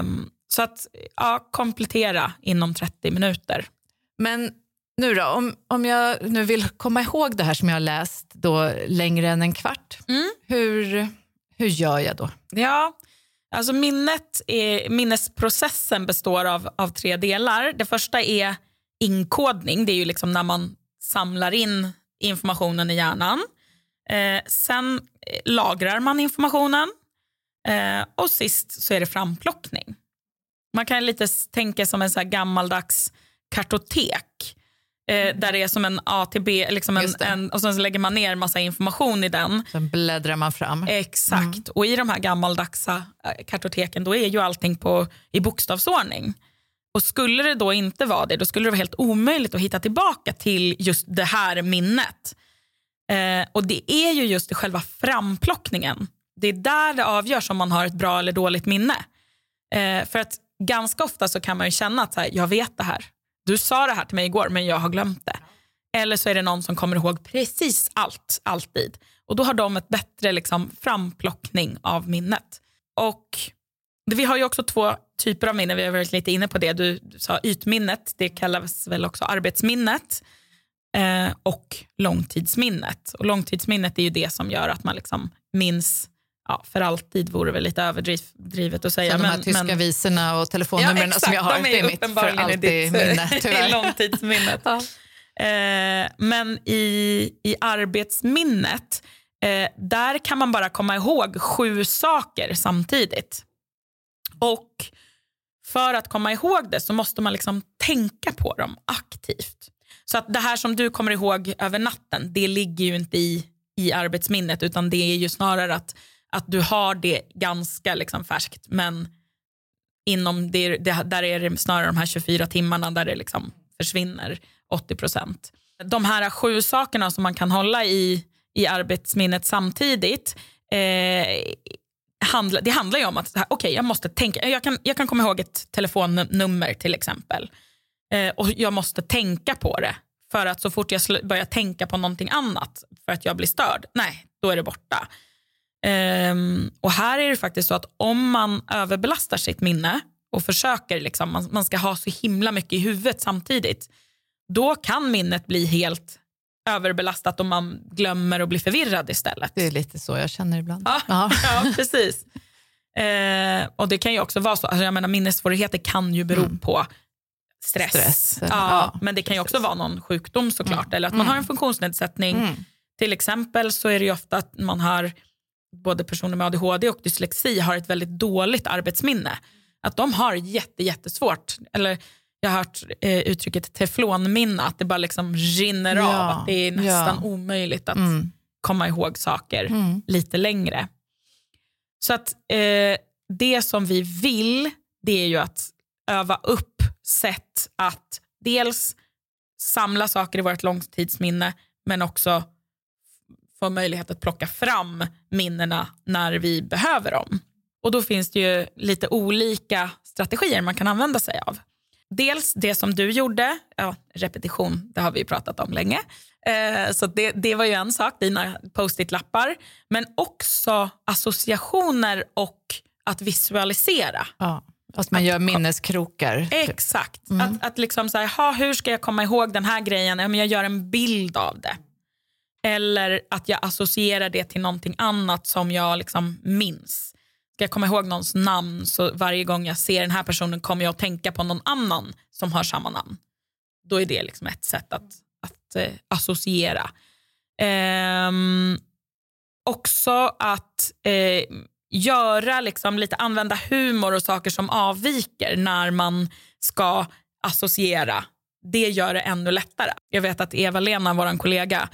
Um, så att ja, komplettera inom 30 minuter. Men nu då, om, om jag nu vill komma ihåg det här som jag har läst då längre än en kvart, mm. hur, hur gör jag då? Ja, alltså minnet är, minnesprocessen består av, av tre delar. Det första är inkodning, det är ju liksom när man samlar in informationen i hjärnan. Eh, sen eh, lagrar man informationen eh, och sist så är det framplockning. Man kan lite tänka som en så gammaldags kartotek eh, där det är som en A till B liksom en, en, och sen så lägger man ner massa information i den. Sen bläddrar man fram. Exakt. Mm. Och i de här gammaldagsa eh, kartoteken då är ju allting på, i bokstavsordning. Och skulle det då inte vara det, då skulle det vara helt omöjligt att hitta tillbaka till just det här minnet. Eh, och det är ju just själva framplockningen. Det är där det avgörs om man har ett bra eller dåligt minne. Eh, för att ganska ofta så kan man ju känna att så här, jag vet det här. Du sa det här till mig igår men jag har glömt det. Eller så är det någon som kommer ihåg precis allt, alltid. Och då har de ett bättre liksom, framplockning av minnet. Och vi har ju också två typer av minnen. Vi har varit lite inne på det. Du, sa ytminnet, det kallas väl också arbetsminnet. Eh, och långtidsminnet. Och långtidsminnet är ju det som gör att man liksom minns ja, för alltid vore väl lite överdrivet att säga. Som de här tyska men, visorna och telefonnumren ja, som jag har i mitt för alltid ditt, minne. I långtidsminnet. ja. eh, men i, i arbetsminnet, eh, där kan man bara komma ihåg sju saker samtidigt. Och för att komma ihåg det så måste man liksom tänka på dem aktivt. Så att det här som du kommer ihåg över natten, det ligger ju inte i, i arbetsminnet utan det är ju snarare att, att du har det ganska liksom färskt men inom det, det, där är det snarare de här 24 timmarna där det liksom försvinner 80 procent. De här sju sakerna som man kan hålla i, i arbetsminnet samtidigt eh, handla, det handlar ju om att okay, jag måste tänka. Jag kan, jag kan komma ihåg ett telefonnummer till exempel. Eh, och Jag måste tänka på det. För att så fort jag börjar tänka på någonting annat för att jag blir störd, nej, då är det borta. Um, och här är det faktiskt så att om man överbelastar sitt minne och försöker, liksom, man, man ska ha så himla mycket i huvudet samtidigt, då kan minnet bli helt överbelastat och man glömmer och blir förvirrad istället. Det är lite så jag känner ibland. Ja, ja precis. Eh, och Det kan ju också vara så, alltså jag menar, minnessvårigheter kan ju bero mm. på stress. stress. Ja, Ja, men det kan ju också vara någon sjukdom såklart. Mm. Eller att man har en funktionsnedsättning. Mm. Till exempel så är det ju ofta att man har både personer med ADHD och dyslexi har ett väldigt dåligt arbetsminne. Att de har jätte, jättesvårt. Eller jag har hört eh, uttrycket teflonminne, att det bara liksom rinner av. Ja, Att det är nästan ja. omöjligt att Mm. komma ihåg saker Mm. lite längre. Så att eh, det som vi vill, det är ju att öva upp sätt att dels samla saker i vårt långtidsminne, men också få möjlighet att plocka fram minnena när vi behöver dem. Och då finns det ju lite olika strategier man kan använda sig av. Dels det som du gjorde, ja, repetition, det har vi pratat om länge. Eh, så det, det var ju en sak, dina post-it-lappar. Men också associationer och att visualisera. Ja. Att man gör minneskrokar. typ. Exakt. Att, att liksom så här, ha, hur ska jag komma ihåg den här grejen? Ja, men jag gör en bild av det. Eller att jag associerar det till någonting annat som jag liksom minns. Ska jag komma ihåg någons namn så varje gång jag ser den här personen kommer jag att tänka på någon annan som har samma namn. Då är det liksom ett sätt att, att eh, associera. Ehm, också att eh, göra, liksom, lite använda humor och saker som avviker när man ska associera. Det gör det ännu lättare. Jag vet att Eva-Lena, vår kollega,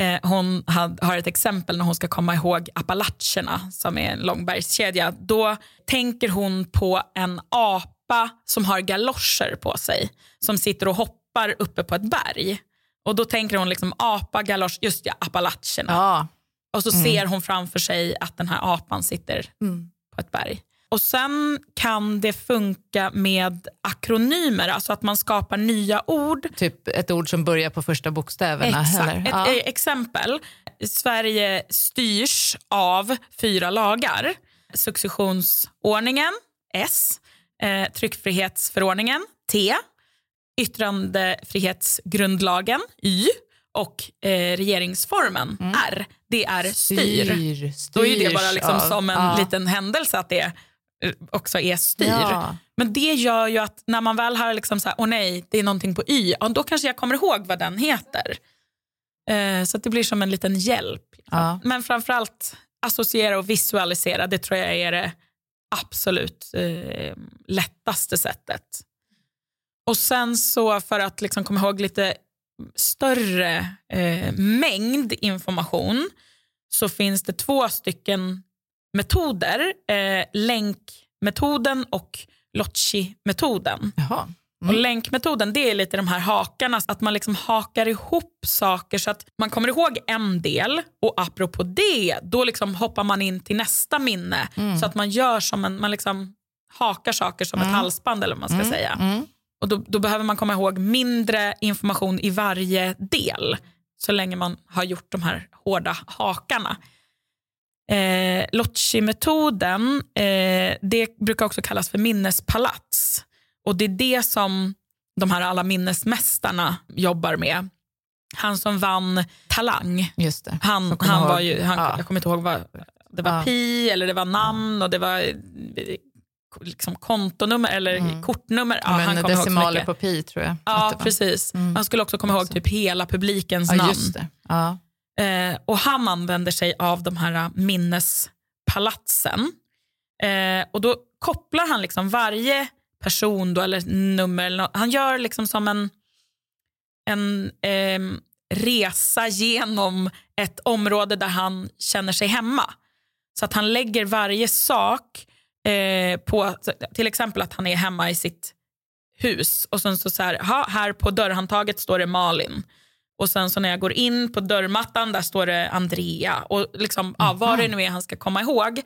eh, hon had, har ett exempel när hon ska komma ihåg Appalacherna som är en långbergskedja. Då tänker hon på en apa som har galoscher på sig som sitter och hoppar uppe på ett berg. Och Då tänker hon liksom apa, galosch, just ja, Appalacherna. Ja. Och så ser hon framför sig att den här apan sitter Mm. på ett berg. Och Sen kan det funka med akronymer, alltså att man skapar nya ord. Typ ett ord som börjar på första bokstäverna. Exakt. Ett Ja. eh, exempel. Sverige styrs av fyra lagar. Successionsordningen, S. Eh, tryckfrihetsförordningen, T. Yttrandefrihetsgrundlagen, Y. Och eh, regeringsformen, R. Det är styr. Styr, Då är det bara liksom av- som en ja. liten händelse att det också är styr. Ja. Men det gör ju att när man väl har liksom så här, åh nej, det är någonting på Y, ja, då kanske jag kommer ihåg vad den heter. Eh, så det blir som en liten hjälp. Ja. Men framförallt associera och visualisera, det tror jag är det absolut eh, lättaste sättet. Och sen så för att liksom komma ihåg lite större eh, mängd information så finns det två stycken metoder. Eh, länkmetoden och Lotchi-metoden. Och länkmetoden det är lite de här hakarna, att man liksom hakar ihop saker så att man kommer ihåg en del och apropå det, då liksom hoppar man in till nästa minne. Så att man gör som en, man liksom hakar saker som ett halsband eller vad man ska säga. Mm. Och då, då behöver man komma ihåg mindre information i varje del så länge man har gjort de här hårda hakarna. Eh, Lotchi-metoden eh, det brukar också kallas för minnespalats. Och Det är det som de här alla minnesmästarna jobbar med. Han som vann Talang, Just det. han, han var ju, han, Ja. jag kommer inte ihåg vad det var Ja. pi eller det var namn och det var eh, liksom kontonummer eller kortnummer. Ja, Men han så decimaler på pi tror jag. Ja, precis. Han skulle också komma ihåg typ hela publikens Ja, namn. Eh, och han använder sig av de här eh, minnespalatsen. Eh, och då kopplar han liksom varje person då, eller nummer. Eller nå- han gör liksom som en, en eh, resa genom ett område där han känner sig hemma. Så att han lägger varje sak eh, på, till exempel att han är hemma i sitt hus och sen så, så här, ha, här på dörrhandtaget står det Malin. Och sen så när jag går in på dörrmattan där står det Andrea. Och liksom, ja, vad det nu är han ska komma ihåg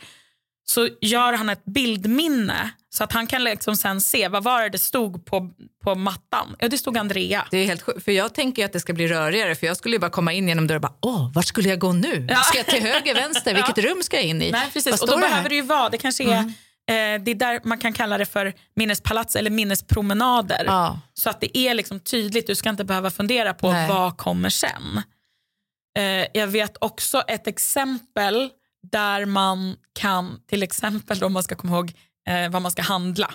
så gör han ett bildminne så att han kan liksom sen se vad var det det stod på, på mattan. Ja, det stod Andrea. Det är helt sjukt, för jag tänker att det ska bli rörigare för jag skulle bara komma in genom dörren och bara åh, vart skulle jag gå nu? Ja. Ska jag till höger, vänster? Vilket rum ska jag in i? Nej, precis. Och då behöver det ju vara, det kanske är, eh, det är där man kan kalla det för minnespalats eller minnespromenader. Ja. Så att det är liksom tydligt, du ska inte behöva fundera på Nej. vad kommer sen. Eh, jag vet också ett exempel där man kan, till exempel om man ska komma ihåg eh, vad man ska handla.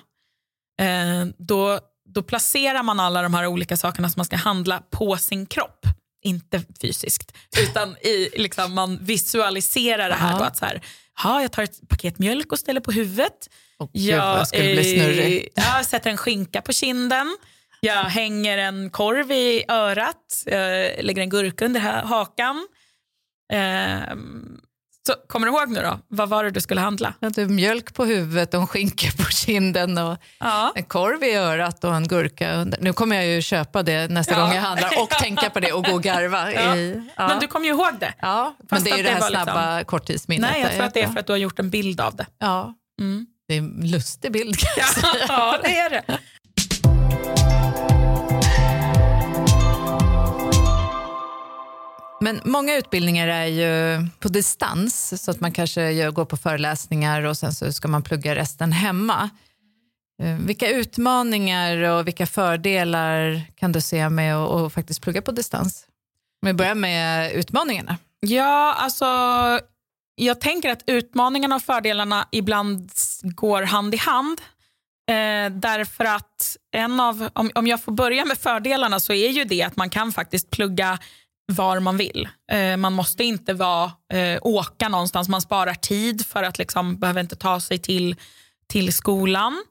Eh, då då placerar man alla de här olika sakerna som man ska handla på sin kropp. Inte fysiskt, utan i, liksom, man visualiserar det här. Då, att så här ha, jag tar ett paket mjölk och ställer på huvudet. Oh, jag, skulle bli snurrig. jag sätter en skinka på kinden. Jag hänger en korv i örat. Jag lägger en gurka under hakan. Eh, så, kommer du ihåg nu då? Vad var det du skulle handla? Jag typ mjölk på huvudet och en skinka på kinden och ja. en korv i örat och en gurka. Nu kommer jag ju köpa det nästa ja. gång jag handlar och tänka på det och gå och garva. Ja. I, men du kommer ju ihåg det. Ja, men det är ju det här liksom- snabba liksom... korttidsminnet. Nej, jag tror att det är för att du har gjort en bild av det. Ja, mm. det är en lustig bild kan jag säga. Ja, det är det. Men många utbildningar är ju på distans så att man kanske går på föreläsningar och sen så ska man plugga resten hemma. Eh, vilka utmaningar och vilka fördelar kan du se med att faktiskt plugga på distans? Om vi börjar med utmaningarna. Ja, alltså jag tänker att utmaningarna och fördelarna ibland går hand i hand. Eh, därför att en av, om, om jag får börja med fördelarna så är ju det att man kan faktiskt plugga var man vill. Eh, man måste inte vara, eh, åka någonstans, man sparar tid för att liksom behöver inte ta sig till, till skolan.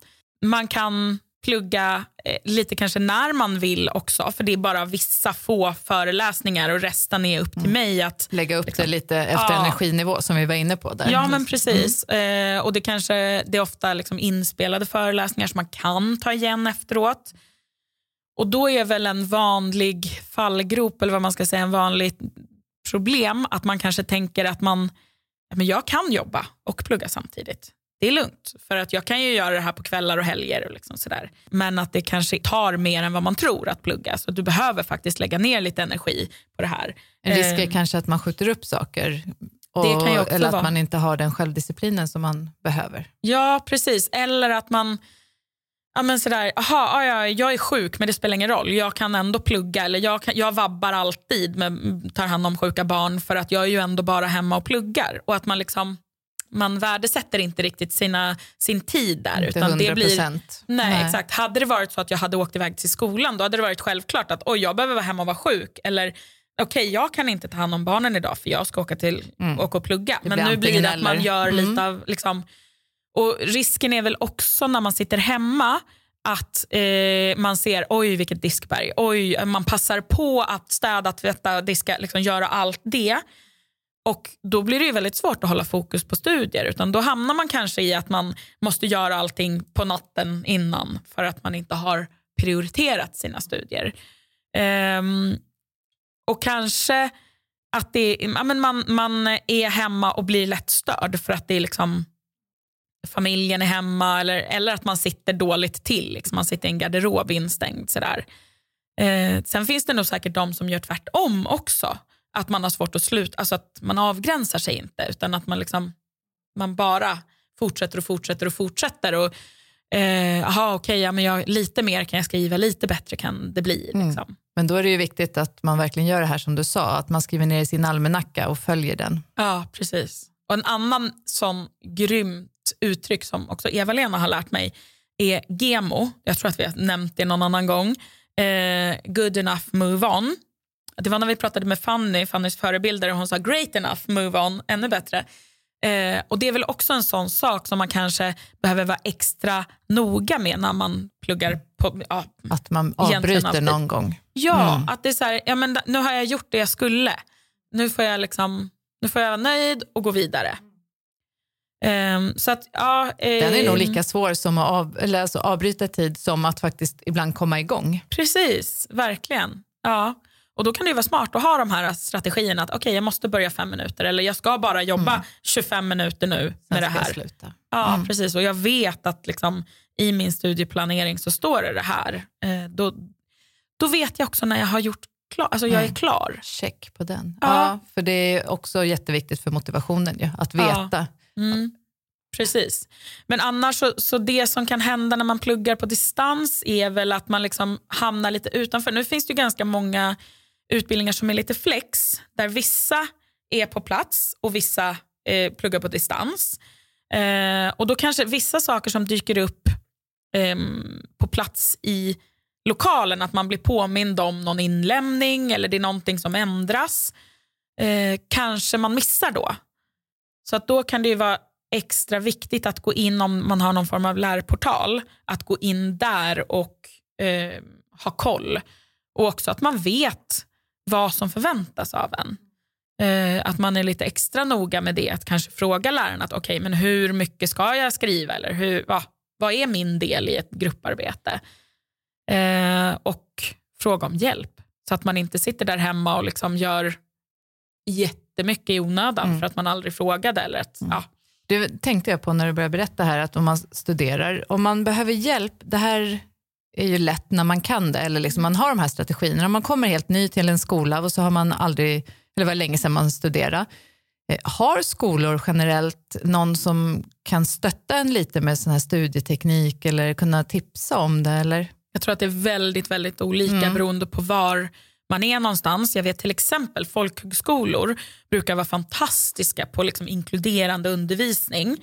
Man kan plugga eh, lite kanske när man vill också, för det är bara vissa få föreläsningar och resten är upp till mm. mig att... Lägga upp liksom, det lite efter ja. energinivå som vi var inne på. där. Ja, men precis. Mm. Och Det kanske det är ofta liksom inspelade föreläsningar som man kan ta igen efteråt. Och då är väl en vanlig fallgrop, eller vad man ska säga, en vanlig problem att man kanske tänker att man, men jag kan jobba och plugga samtidigt. Det är lugnt, för att jag kan ju göra det här på kvällar och helger. Och liksom sådär. Men att det kanske tar mer än vad man tror att plugga. Så du behöver faktiskt lägga ner lite energi på det här. En risk är eh, kanske att man skjuter upp saker. Och, eller att vara. man inte har den självdisciplinen som man behöver. Ja, precis. Eller att man ja, men sådär, aha, ja, jag är sjuk men det spelar ingen roll. Jag kan ändå plugga eller jag, kan, jag vabbar alltid med tar hand om sjuka barn för att jag är ju ändå bara hemma och pluggar. Och att man liksom man värdesätter inte riktigt sina, sin tid där. Inte utan 100%. Det blir, nej, nej, exakt. Hade det varit så att jag hade åkt iväg till skolan då hade det varit självklart att oj, jag behöver vara hemma och vara sjuk. Eller okej, okay, jag kan inte ta hand om barnen idag för jag ska åka, till, mm. åka och plugga. Men nu blir det att man gör mm. lite av liksom, och Risken är väl också när man sitter hemma att eh, man ser oj vilket diskberg, oj man passar på att städa, tvätta, diska, liksom göra allt det. Och Då blir det väldigt svårt att hålla fokus på studier. Utan Då hamnar man kanske i att man måste göra allting på natten innan för att man inte har prioriterat sina studier. Um, och kanske att det, ja, men man, man är hemma och blir lätt störd för att det är liksom familjen är hemma eller, eller att man sitter dåligt till. Liksom. Man sitter i en garderob instängd. Sådär. Eh, sen finns det nog säkert de som gör tvärtom också. Att man har svårt att sluta, alltså att man avgränsar sig inte utan att man, liksom, man bara fortsätter och fortsätter och fortsätter. Och, eh, aha, okay, ja, men jag, lite mer kan jag skriva, lite bättre kan det bli. Mm. Liksom. Men då är det ju viktigt att man verkligen gör det här som du sa, att man skriver ner i sin almanacka och följer den. Ja, precis. Och En annan sån grymt uttryck som också Eva-Lena har lärt mig är GEMO. Jag tror att vi har nämnt det någon annan gång. Eh, good enough, move on. Det var när vi pratade med Fanny, Fannys förebilder, och hon sa great enough, move on, ännu bättre. Eh, och Det är väl också en sån sak som man kanske behöver vara extra noga med när man pluggar. På, ja, att man avbryter någon gång. Ja, mm. att det är så här, ja, men nu har jag gjort det jag skulle. Nu får jag, liksom, nu får jag vara nöjd och gå vidare. Um, så att, ja, uh, Den är nog ehm, lika svår som att av, eller alltså avbryta tid som att faktiskt ibland komma igång. Precis, verkligen. Ja. Och Då kan det vara smart att ha de här strategierna att okay, jag måste börja fem minuter eller jag ska bara jobba mm. 25 minuter nu med det här. Sluta. Ja, mm. precis. Och jag vet att liksom, i min studieplanering så står det det här. Eh, då, då vet jag också när jag har gjort klar, alltså jag är klar. Check på den. Ja. ja. för det är också jätteviktigt för motivationen ja, att veta. Ja. Mm. Precis. Men annars så, så det som kan hända när man pluggar på distans är väl att man liksom hamnar lite utanför. Nu finns det ganska många utbildningar som är lite flex, där vissa är på plats och vissa eh, pluggar på distans. Eh, och då kanske vissa saker som dyker upp eh, på plats i lokalen, att man blir påmind om någon inlämning eller det är någonting som ändras, eh, kanske man missar då. Så att då kan det vara extra viktigt att gå in om man har någon form av lärportal, att gå in där och eh, ha koll. Och också att man vet vad som förväntas av en. Eh, att man är lite extra noga med det, att kanske fråga läraren att okay, men hur mycket ska jag skriva eller hur, va, vad är min del i ett grupparbete? Eh, och fråga om hjälp så att man inte sitter där hemma och liksom gör jättemycket i onödan mm. för att man aldrig frågade. Eller att, mm. ja. Det tänkte jag på när du började berätta här, att om man studerar, om man behöver hjälp, det här är ju lätt när man kan det, eller liksom man har de här strategierna. Om man kommer helt ny till en skola och så har man aldrig, eller var länge sedan man studerade, eh, har skolor generellt någon som kan stötta en lite med sån här studieteknik eller kunna tipsa om det? Eller? Jag tror att det är väldigt, väldigt olika mm. beroende på var man är någonstans. Jag vet till exempel folkhögskolor brukar vara fantastiska på liksom inkluderande undervisning.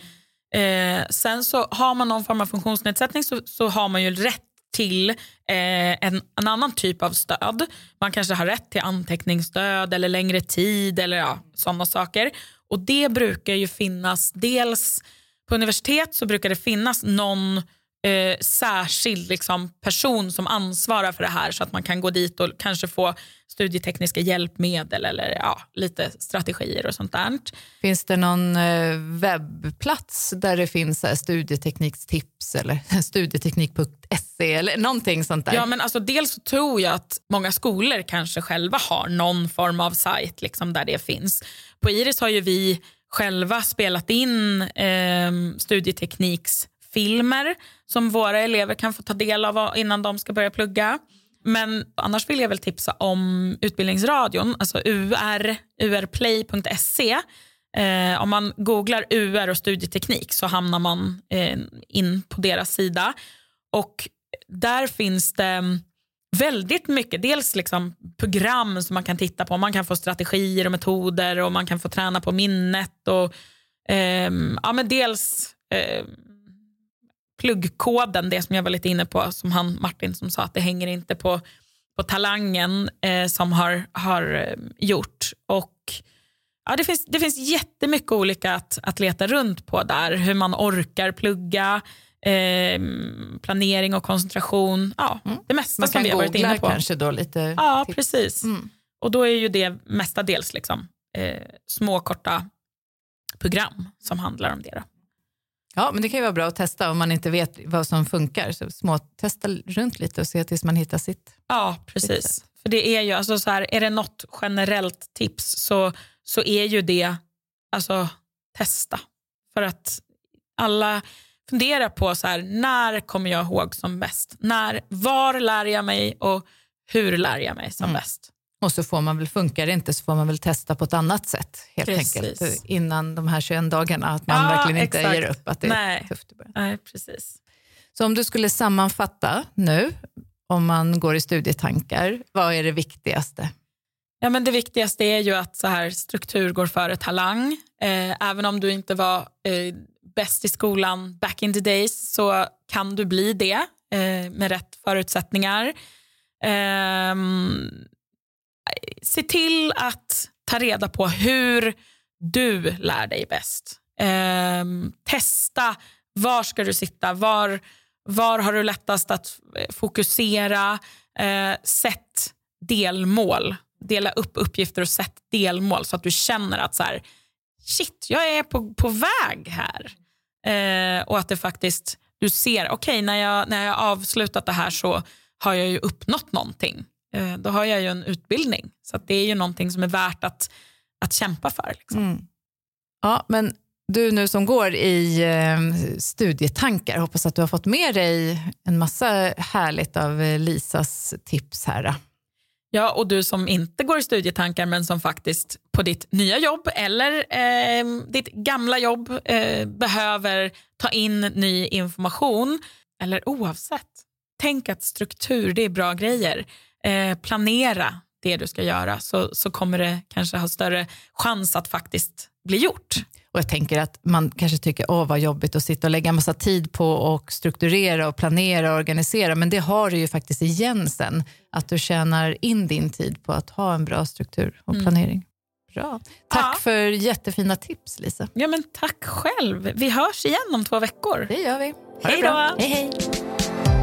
Eh, sen så har man någon form av funktionsnedsättning så, så har man ju rätt till eh, en, en, annan typ av stöd. Man kanske har rätt till anteckningsstöd eller längre tid eller ja, sådana saker. Och det brukar ju finnas, dels på universitet så brukar det finnas någon eh, särskild liksom, person som ansvarar för det här så att man kan gå dit och kanske få studietekniska hjälpmedel eller ja, lite strategier och sånt där. Finns det någon eh, webbplats där det finns eh, studieteknikstips eller studieteknik.se eller någonting sånt där? Ja, men alltså, dels så tror jag att många skolor kanske själva har någon form av sajt liksom, där det finns. På Iris har ju vi själva spelat in eh, studietekniks filmer som våra elever kan få ta del av innan de ska börja plugga. Men annars vill jag väl tipsa om Utbildningsradion, alltså UR, urplay.se. Eh, om man googlar UR och studieteknik så hamnar man eh, in på deras sida. Och där finns det väldigt mycket, dels liksom program som man kan titta på. Man kan få strategier och metoder och man kan få träna på minnet. och eh, ja, men Dels eh, pluggkoden, det som jag var lite inne på, som han Martin som sa att det hänger inte på, på talangen eh, som har, har eh, gjort. Och ja, det, finns, det finns jättemycket olika att, att leta runt på där. Hur man orkar plugga, eh, planering och koncentration. Ja, mm. Det mesta man som vi har varit inne på. kanske då lite Ja, tips. precis. Mm. Och då är ju det mestadels liksom, eh, små korta program som handlar om det. Då. Ja, men det kan ju vara bra att testa om man inte vet vad som funkar. Så småtesta runt lite och se tills man hittar sitt. Ja, precis. Sitt För det är ju, alltså så här, är det något generellt tips så, så är ju det, alltså testa. För att alla funderar på så här, när kommer jag ihåg som bäst? När, var lär jag mig och hur lär jag mig som mm. bäst? Och så får man väl, funkar det inte så får man väl testa på ett annat sätt helt precis. enkelt innan de här 21 dagarna. Att man ja, verkligen inte exakt. ger upp, att det Nej. är tufft i början. Nej, precis. Så om du skulle sammanfatta nu, om man går i studietankar, vad är det viktigaste? Ja, men det viktigaste är ju att så här, struktur går före talang. Eh, även om du inte var eh, bäst i skolan back in the days så kan du bli det eh, med rätt förutsättningar. Se till att ta reda på hur du lär dig bäst. Eh, testa, var ska du sitta? Var, var har du lättast att eh, fokusera? Eh, sätt delmål. Dela upp uppgifter och sätt delmål så att du känner att så här, shit, jag är på, på väg här. Eh, och att det faktiskt, du ser, okej okay, när, jag, när jag avslutat det här så har jag ju uppnått någonting. Eh, då har jag ju en utbildning. Så det är ju någonting som är värt att, att kämpa för. Liksom. Mm. Ja, men du nu som går i eh, studietankar, hoppas att du har fått med dig en massa härligt av eh, Lisas tips här. Ja, och du som inte går i studietankar men som faktiskt på ditt nya jobb eller eh, ditt gamla jobb eh, behöver ta in ny information. Eller oavsett, tänk att struktur det är bra grejer. Eh, planera det du ska göra så, så kommer det kanske ha större chans att faktiskt bli gjort. Och jag tänker att man kanske tycker åh vad jobbigt att sitta och lägga massa tid på och strukturera och planera och organisera. Men det har du ju faktiskt igen sen. Att du tjänar in din tid på att ha en bra struktur och mm. planering. Mm. Bra. Tack ja. för jättefina tips Lisa. Ja, men tack själv. Vi hörs igen om två veckor. Det gör vi. Hej då. Hej, hej.